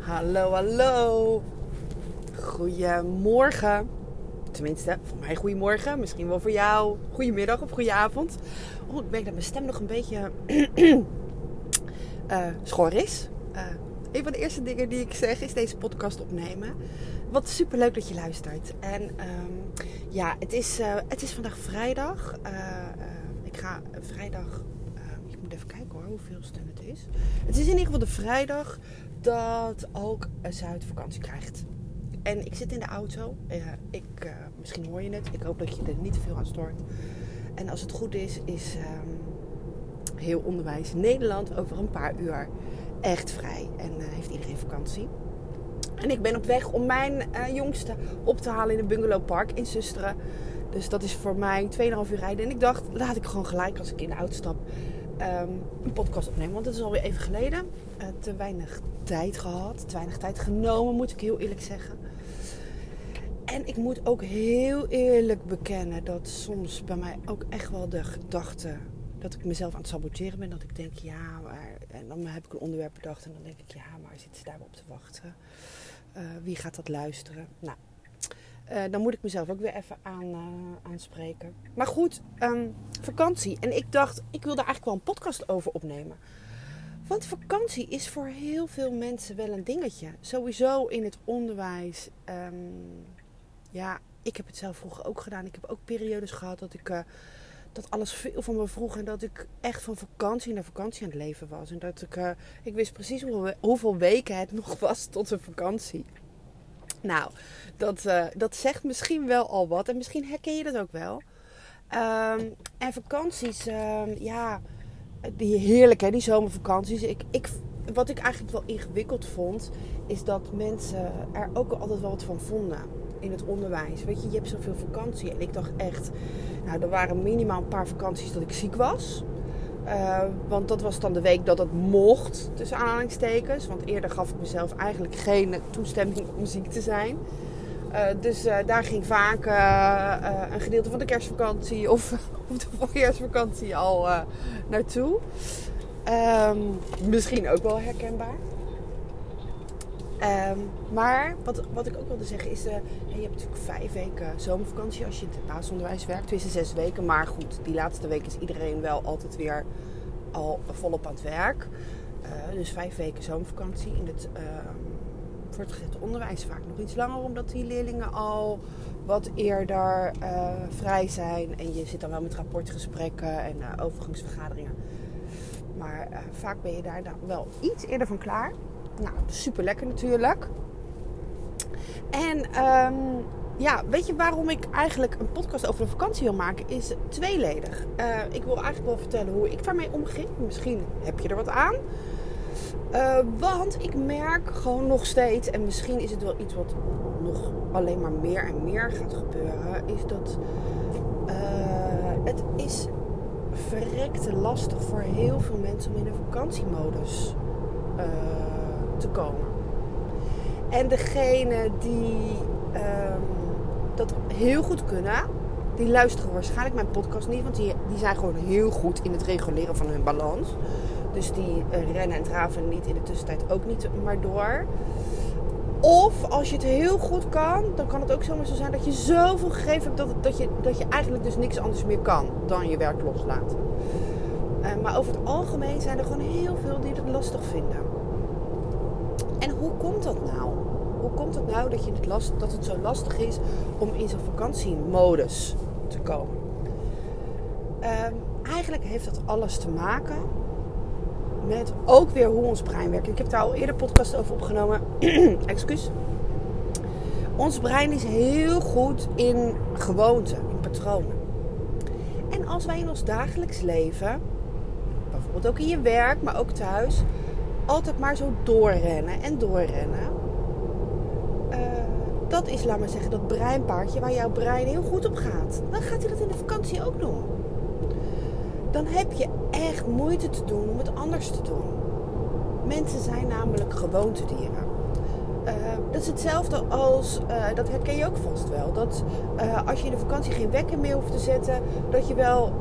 Hallo, hallo. Goedemorgen. Tenminste, voor mij goedemorgen. Misschien wel voor jou. Goedemiddag of goedenavond. Oh, ik merk dat mijn stem nog een beetje uh, schor is. Uh, een van de eerste dingen die ik zeg is deze podcast opnemen. Wat super leuk dat je luistert. En um, ja, het is, uh, het is vandaag vrijdag. ik ga vrijdag. ik moet even kijken hoor, hoeveel het is. Het is in ieder geval de vrijdag dat ook Zuid vakantie krijgt. En ik zit in de auto. Uh, ik, uh, misschien hoor je het. Ik hoop dat je er niet te veel aan stoort. En als het goed is, is um, heel onderwijs Nederland over een paar uur echt vrij. En uh, heeft iedereen vakantie. En ik ben op weg om mijn jongste op te halen in een bungalowpark in Susteren. Dus dat is voor mij 2,5 uur rijden. En ik dacht, laat ik gewoon gelijk als ik in de auto stap um, een podcast opnemen. Want het is alweer even geleden. Uh, te weinig tijd gehad. Te weinig tijd genomen, moet ik heel eerlijk zeggen. En ik moet ook heel eerlijk bekennen dat soms bij mij ook echt wel de gedachte dat ik mezelf aan het saboteren ben. Dat ik denk, ja, maar. En dan heb ik een onderwerp bedacht en dan denk ik, ja, maar zitten ze daar op te wachten? Uh, wie gaat dat luisteren? Nou, uh, dan moet ik mezelf ook weer even aan, uh, aanspreken. Maar goed, um, vakantie. En ik dacht, ik wil daar eigenlijk wel een podcast over opnemen. Want vakantie is voor heel veel mensen wel een dingetje. Sowieso in het onderwijs. Um, ja, ik heb het zelf vroeger ook gedaan. Ik heb ook periodes gehad dat ik. Uh, dat alles veel van me vroeg en dat ik echt van vakantie naar vakantie aan het leven was. En dat ik, uh, ik wist precies hoeveel, weken het nog was tot een vakantie. Nou, dat, uh, dat zegt misschien wel al wat. En misschien herken je dat ook wel. Um, en vakanties, um, ja, die heerlijk die zomervakanties. Ik, ik, wat ik eigenlijk wel ingewikkeld vond, is dat mensen er ook altijd wel wat van vonden in het onderwijs. Weet je, je hebt zoveel vakantie. En ik dacht echt, nou, er waren minimaal een paar vakanties dat ik ziek was. Uh, want dat was dan de week dat het mocht, tussen aanhalingstekens. Want eerder gaf ik mezelf eigenlijk geen toestemming om ziek te zijn. Uh, dus uh, daar ging vaak een gedeelte van de kerstvakantie of, of de voorjaarsvakantie al naartoe. Um, misschien ook wel herkenbaar. Um, maar wat, wat ik ook wilde zeggen is, je hebt natuurlijk vijf weken zomervakantie als je in het basisonderwijs werkt. Tussen zes weken. Maar goed, die laatste week is iedereen wel altijd weer al volop aan het werk. Dus vijf weken zomervakantie. In het uh, voortgezet onderwijs vaak nog iets langer. Omdat die leerlingen al wat eerder uh, vrij zijn. En je zit dan wel met rapportgesprekken en overgangsvergaderingen. Maar vaak ben je daar dan wel iets eerder van klaar. Nou, super lekker natuurlijk. En um, ja, weet je waarom ik eigenlijk een podcast over de vakantie wil maken? Is tweeledig. Ik wil eigenlijk wel vertellen hoe ik daarmee omging. Misschien heb je er wat aan. Uh, want ik merk gewoon nog steeds, en misschien is het wel iets wat nog alleen maar meer en meer gaat gebeuren, is dat uh, het is verrekte lastig voor heel veel mensen om in een vakantiemodus uh, te komen. En degene die um, dat heel goed kunnen, die luisteren waarschijnlijk mijn podcast niet, want die, die zijn gewoon heel goed in het reguleren van hun balans. Dus die uh, rennen en draven niet in de tussentijd ook niet maar door. Of als je het heel goed kan, dan kan het ook zomaar zo zijn dat je zoveel gegeven hebt dat, dat, je, dat je eigenlijk dus niks anders meer kan dan je werk loslaten. Uh, maar over het algemeen zijn er gewoon heel veel die het lastig vinden. En hoe komt dat nou? Hoe komt het nou dat, je het, last, dat het zo lastig is om in zo'n vakantiemodus te komen? Um, eigenlijk heeft dat alles te maken met ook weer hoe ons brein werkt. Ik heb daar al eerder podcast over opgenomen. Excuus. Ons brein is heel goed in gewoonten, in patronen. En als wij in ons dagelijks leven, bijvoorbeeld ook in je werk, maar ook thuis, altijd maar zo doorrennen en doorrennen. Uh, dat is, laat maar zeggen, dat breinpaardje waar jouw brein heel goed op gaat. Dan gaat hij dat in de vakantie ook doen. Dan heb je echt moeite te doen om het anders te doen. Mensen zijn namelijk gewoontedieren. Uh, dat is hetzelfde als, uh, dat herken je ook vast wel, dat uh, als je in de vakantie geen wekker meer hoeft te zetten, dat je wel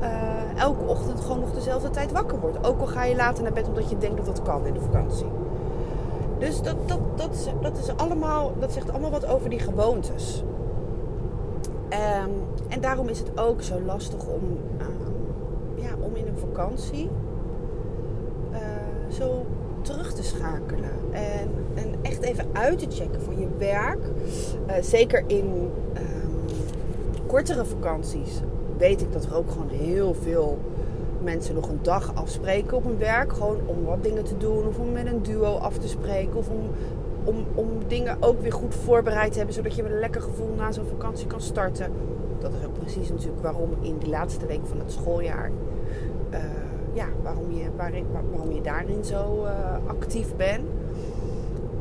elke ochtend gewoon nog dezelfde tijd wakker wordt. Ook al ga je later naar bed omdat je denkt dat dat kan in de vakantie. Dus dat, dat, dat, is, dat, is allemaal, dat zegt allemaal wat over die gewoontes. Um, en daarom is het ook zo lastig om, uh, ja, om in een vakantie uh, zo terug te schakelen. En, en echt even uit te checken van je werk. Uh, zeker in um, kortere vakanties weet ik dat er ook gewoon heel veel mensen nog een dag afspreken op hun werk. Gewoon om wat dingen te doen. Of om met een duo af te spreken. Of om, om, om dingen ook weer goed voorbereid te hebben. Zodat je met een lekker gevoel na zo'n vakantie kan starten. Dat is ook precies natuurlijk waarom in die laatste week van het schooljaar. Uh, ja, waarom je, waarom je daarin zo uh, actief bent.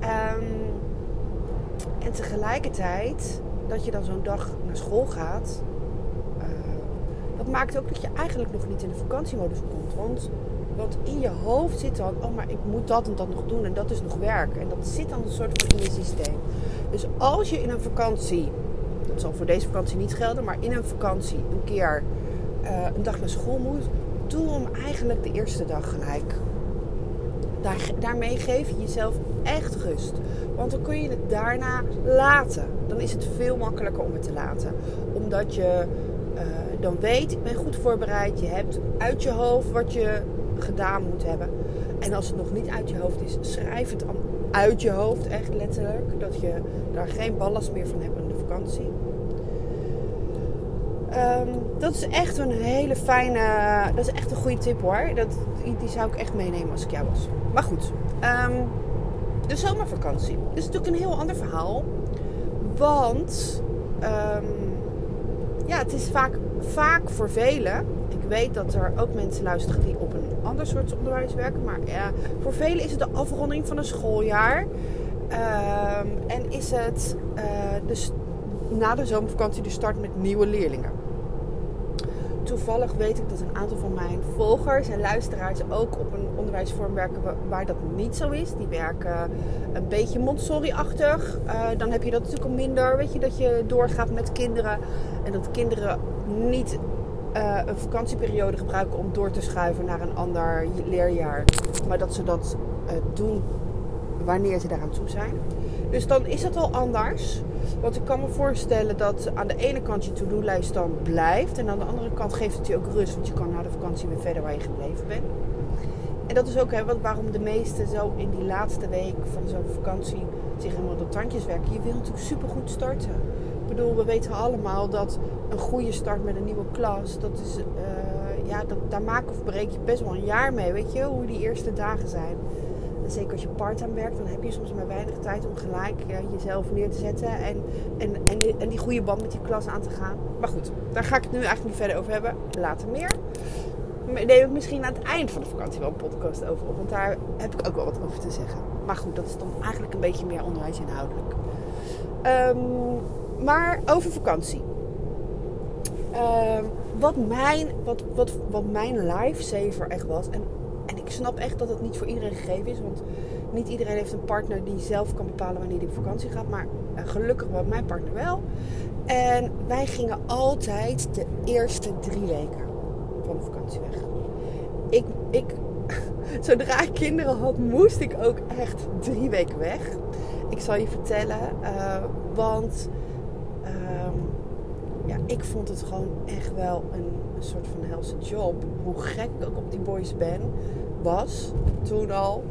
Um, en tegelijkertijd dat je dan zo'n dag naar school gaat dat maakt ook dat je eigenlijk nog niet in de vakantiemodus komt. Want, want in je hoofd zit dan, oh maar ik moet dat en dat nog doen en dat is nog werk. En dat zit dan een soort van in je systeem. Dus als je in een vakantie, dat zal voor deze vakantie niet gelden, maar in een vakantie een keer een dag naar school moet, doe hem eigenlijk de eerste dag gelijk. Daar, daarmee geef je jezelf echt rust. Want dan kun je het daarna laten. Dan is het veel makkelijker om het te laten. Omdat je uh, dan weet, ik ben goed voorbereid. Je hebt uit je hoofd wat je gedaan moet hebben. En als het nog niet uit je hoofd is, schrijf het uit je hoofd, echt letterlijk. Dat je daar geen ballast meer van hebt in de vakantie. Um, dat is echt een hele fijne, dat is echt een goede tip hoor. Dat, die, zou ik echt meenemen als ik jou was. Maar goed, um, de zomervakantie. Dat is natuurlijk een heel ander verhaal. Want um, ja, het is vaak, vaak voor velen. Ik weet dat er ook mensen luisteren die op een ander soort onderwijs werken. Maar ja, voor velen is het de afronding van een schooljaar. En is het dus na de zomervakantie de start met nieuwe leerlingen toevallig weet ik dat een aantal van mijn volgers en luisteraars ook op een onderwijsvorm werken waar dat niet zo is. Die werken een beetje Montessori-achtig. Uh, dan heb je dat natuurlijk al minder. Weet je, dat je doorgaat met kinderen. En dat kinderen niet uh, een vakantieperiode gebruiken om door te schuiven naar een ander leerjaar. Maar dat ze dat uh, doen wanneer ze daaraan toe zijn. Dus dan is het al anders. Want ik kan me voorstellen dat aan de ene kant je to-do-lijst dan blijft. En aan de andere kant geeft het je ook rust. Want je kan na de vakantie weer verder waar je gebleven bent. En dat is ook hè, waarom de meesten zo in die laatste week van zo'n vakantie zich helemaal de tandjes werken. Je wil natuurlijk super goed starten. Ik bedoel, we weten allemaal dat een goede start met een nieuwe klas, dat is, uh, ja, dat, daar maak of breek je best wel een jaar mee. Weet je, hoe die eerste dagen zijn zeker als je part-time werkt, dan heb je soms maar weinig tijd om gelijk jezelf neer te zetten en, en, en, die, goede band met die klas aan te gaan. Maar goed, daar ga ik het nu eigenlijk niet verder over hebben. Later meer. neem ik misschien aan het eind van de vakantie wel een podcast over op, want daar heb ik ook wel wat over te zeggen. Maar goed, dat is dan eigenlijk een beetje meer onderwijsinhoudelijk. Um, maar over vakantie. Um, wat, mijn, wat, wat, wat mijn lifesaver echt was. En ik snap echt dat het niet voor iedereen gegeven is. Want niet iedereen heeft een partner die zelf kan bepalen wanneer hij op vakantie gaat. Maar uh, gelukkig was mijn partner wel. En wij gingen altijd de eerste drie weken van de vakantie weg. Ik, ik, zodra ik kinderen had, moest ik ook echt drie weken weg. Ik zal je vertellen, uh, want uh, ja, ik vond het gewoon echt wel een, een soort van helse job. Hoe gek ik ook op die boys ben was, toen al,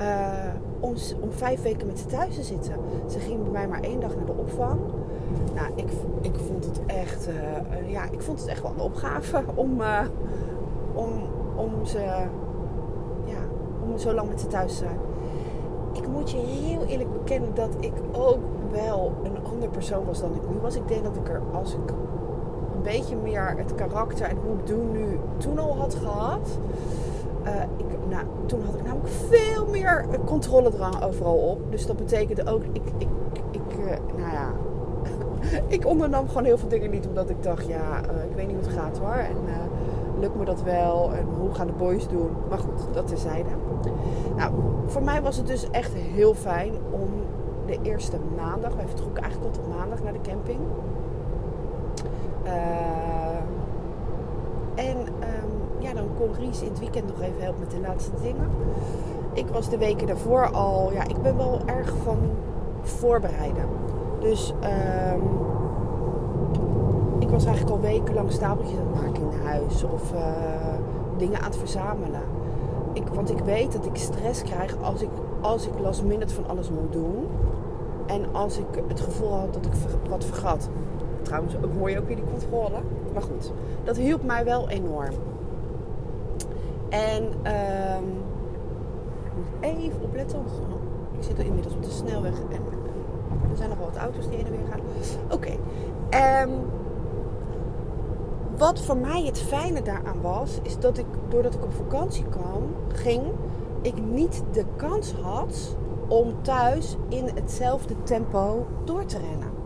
uh, om, om vijf weken met ze thuis te zitten. Ze ging bij mij maar één dag naar de opvang. Nou, ik, ik vond het echt, uh, ja, ik vond het echt wel een opgave om, uh, om, om ze, ja, om zo lang met ze thuis te zijn. Ik moet je heel eerlijk bekennen dat ik ook wel een ander persoon was dan ik nu was. Ik denk dat ik er, als ik beetje meer het karakter en hoe ik doe nu toen al had gehad, uh, ik, nou, toen had ik namelijk veel meer controledrang overal op. Dus dat betekende ook, ik, ik, ik uh, nou ja, ik ondernam gewoon heel veel dingen niet. Omdat ik dacht, ja, uh, ik weet niet hoe het gaat hoor. En lukt me dat wel? En hoe gaan de boys doen? Maar goed, dat terzijde. Nou, voor mij was het dus echt heel fijn om de eerste maandag, wij vertrokken eigenlijk tot op maandag naar de camping. En ja, dan kon Ries in het weekend nog even helpen met de laatste dingen. ik was de weken daarvoor al, ja, ik ben wel erg van voorbereiden. Dus ehm, ik was eigenlijk al wekenlang stapeltjes aan het maken in huis of uh, dingen aan het verzamelen. Ik, want ik weet dat ik stress krijg als ik, als ik last minute van alles moet doen. En als ik het gevoel had dat ik wat vergat. Trouwens, hoor je ook weer die controle. Maar goed, dat hielp mij wel enorm. En um, ik moet even opletten, want ik zit er inmiddels op de snelweg en er zijn nog wel wat auto's die heen en weer gaan. Oké. Okay. Um, wat voor mij het fijne daaraan was, is dat ik, doordat ik op vakantie kwam, ging, ik niet de kans had om thuis in hetzelfde tempo door te rennen.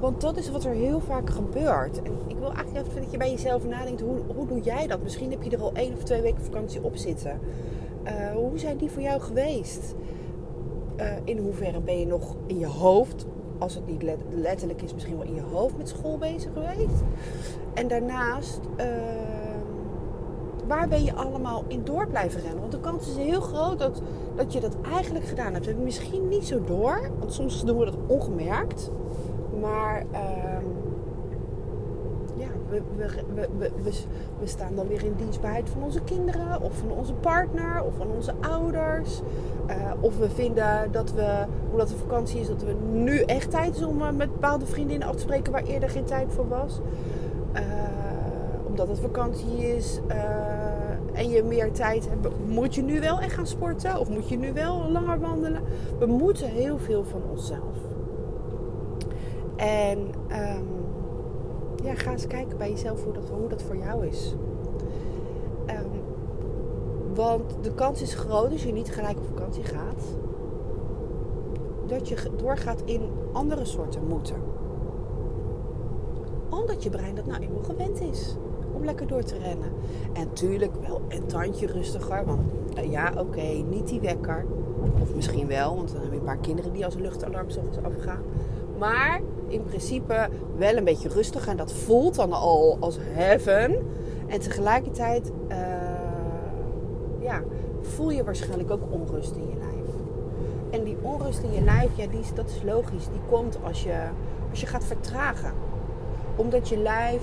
Want dat is wat er heel vaak gebeurt. En ik wil eigenlijk even dat je bij jezelf nadenkt: hoe, hoe doe jij dat? Misschien heb je er al één of twee weken vakantie op zitten. Uh, hoe zijn die voor jou geweest? Uh, in hoeverre ben je nog in je hoofd, als het niet letterlijk is, misschien wel in je hoofd met school bezig geweest? En daarnaast, uh, waar ben je allemaal in door blijven rennen? Want de kans is heel groot dat, dat je dat eigenlijk gedaan hebt. Misschien niet zo door, want soms doen we dat ongemerkt. Maar uh, ja, we, we, we, we, staan dan weer in dienstbaarheid van onze kinderen, of van onze partner, of van onze ouders. Uh, of we vinden dat we, omdat het vakantie is, dat we nu echt tijd is om uh, met bepaalde vriendinnen af te spreken waar eerder geen tijd voor was. Uh, omdat het vakantie is en je meer tijd hebt, moet je nu wel echt gaan sporten? Of moet je nu wel langer wandelen? We moeten heel veel van onszelf. En um, ja, ga eens kijken bij jezelf hoe dat, hoe dat voor jou is. Um, want de kans is groot als je niet gelijk op vakantie gaat, dat je doorgaat in andere soorten moeten. Omdat je brein dat nou eenmaal gewend is om lekker door te rennen. En tuurlijk wel een tandje rustiger. Want uh, ja, oké, niet die wekker. Of misschien wel, want dan heb je een paar kinderen die als luchtalarm afgaan. Maar in principe wel een beetje rustig. En dat voelt dan al als heaven. En tegelijkertijd uh, ja, voel je waarschijnlijk ook onrust in je lijf. En die onrust in je lijf, ja, die, dat is logisch. Die komt als je, als je gaat vertragen. Omdat je lijf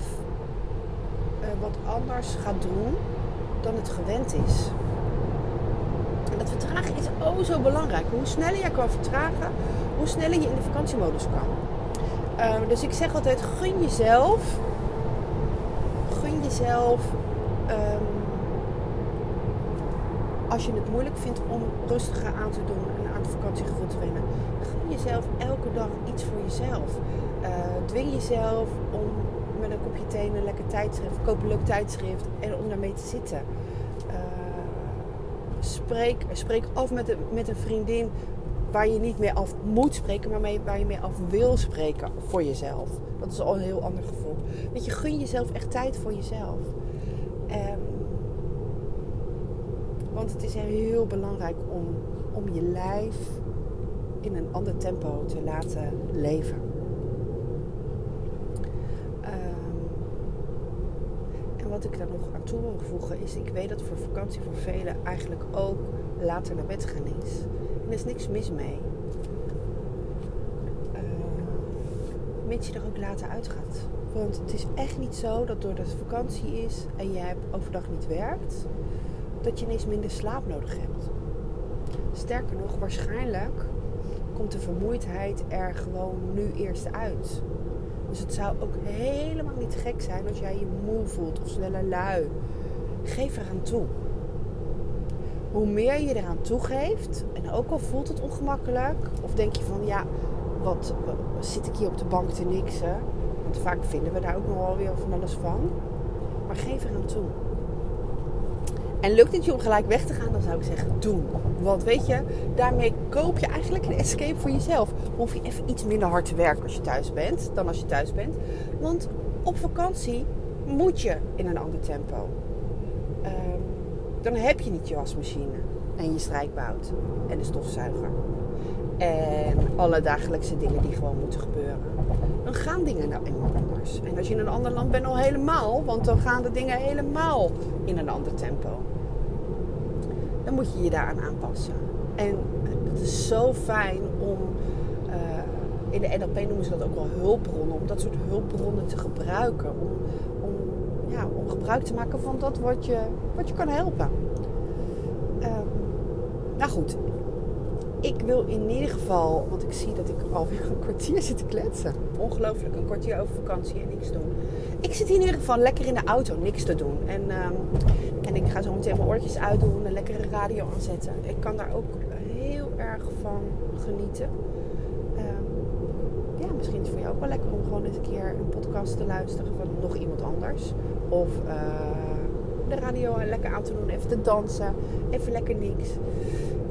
uh, wat anders gaat doen dan het gewend is. En dat vertragen is oh zo belangrijk. Hoe sneller je kan vertragen, hoe sneller je in de vakantiemodus kan. Um, dus ik zeg altijd, gun jezelf. Gun jezelf. Um, als je het moeilijk vindt om rustiger aan te doen en aan het vakantiegevoel te wennen. Gun jezelf elke dag iets voor jezelf. Uh, dwing jezelf om met een kopje thee een lekker tijdschrift, koop een leuk tijdschrift en om daarmee te zitten. Uh, spreek, spreek af met met een vriendin waar je niet meer af moet spreken, maar waar je meer af wil spreken voor jezelf. Dat is al een heel ander gevoel. Weet je, gun jezelf echt tijd voor jezelf. Um, want het is heel belangrijk om, om je lijf in een ander tempo te laten leven. Um, en wat ik daar nog aan toe wil voegen is, ik weet dat voor vakantie voor velen eigenlijk ook later naar bed gaan is er is niks mis mee. Uh, mits je er ook later uitgaat. Want het is echt niet zo dat doordat het vakantie is en jij overdag niet werkt, dat je ineens minder slaap nodig hebt. Sterker nog, waarschijnlijk komt de vermoeidheid er gewoon nu eerst uit. Dus het zou ook helemaal niet gek zijn als jij je moe voelt of sneller lui. Geef eraan toe hoe meer je eraan toegeeft, en ook al voelt het ongemakkelijk, of denk je van ja, wat, zit ik hier op de bank te niksen? Want vaak vinden we daar ook nog wel weer van alles van. Maar geef eraan toe. En lukt het je om gelijk weg te gaan, dan zou ik zeggen doen. Want weet je, daarmee koop je eigenlijk een escape voor jezelf. Hoef je even iets minder hard te werken als je thuis bent, dan als je thuis bent. Want op vakantie moet je in een ander tempo dan heb je niet je wasmachine en je strijkbout en de stofzuiger. En alle dagelijkse dingen die gewoon moeten gebeuren. Dan gaan dingen nou eenmaal anders. En als je in een ander land bent al helemaal, want dan gaan de dingen helemaal in een ander tempo. Dan moet je je daaraan aanpassen. En het is zo fijn om, uh, in de NLP noemen ze dat ook wel hulpbronnen, om dat soort hulpbronnen te gebruiken. Om, om, ja, om gebruik te maken van dat wat je, wat je kan helpen. Nou goed, ik wil in ieder geval, want ik zie dat ik alweer een kwartier zit te kletsen. Ongelooflijk, een kwartier over vakantie en niks doen. Ik zit in ieder geval lekker in de auto, niks te doen. En, um, en ik ga zo meteen mijn oortjes uitdoen, een lekkere radio aanzetten. Ik kan daar ook heel erg van genieten. Um, ja, misschien is het voor jou ook wel lekker om gewoon eens een keer een podcast te luisteren van nog iemand anders. Of uh, de radio lekker aan te doen, even te dansen, even lekker niks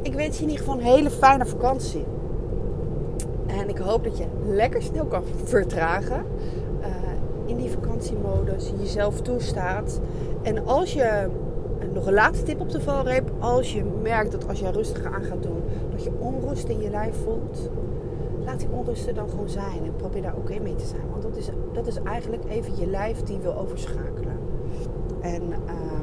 ik wens je in ieder geval een hele fijne vakantie. En ik hoop dat je lekker snel kan vertragen. Uh, in die vakantiemodus jezelf toestaat. En als je, nog een laatste tip op de valreep. Als je merkt dat als je rustiger aan gaat doen, dat je onrust in je lijf voelt. Laat die onrust er dan gewoon zijn. En probeer daar oké mee te zijn. Want dat is, dat is eigenlijk even je lijf die wil overschakelen. En... Uh,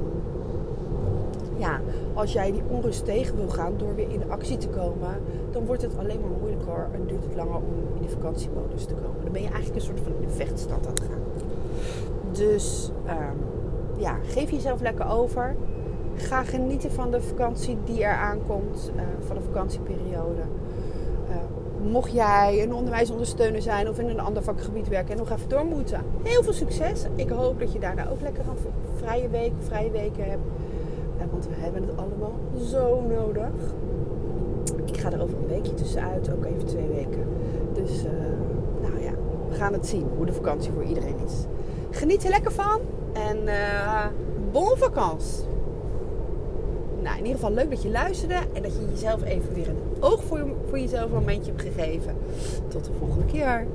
ja, als jij die onrust tegen wil gaan door weer in actie te komen, dan wordt het alleen maar moeilijker en duurt het langer om in die vakantiemodus te komen. Dan ben je eigenlijk een soort van in vechtstand aan het gaan. Dus um, ja, geef jezelf lekker over. Ga genieten van de vakantie die er aankomt, uh, van de vakantieperiode. Mocht jij een onderwijsondersteuner zijn of in een ander vakgebied werken en nog even door moeten, heel veel succes. Ik hoop dat je daarna ook lekker een vrije week, vrije weken hebt want we hebben het allemaal zo nodig. Ik ga er over een weekje tussenuit, ook even twee weken. Dus uh, nou ja, we gaan het zien hoe de vakantie voor iedereen is. Geniet er lekker van en uh, bon vakantie. Nou, in ieder geval leuk dat je luisterde en dat je jezelf even weer een oog voor, voor jezelf een momentje hebt gegeven. Tot de volgende keer.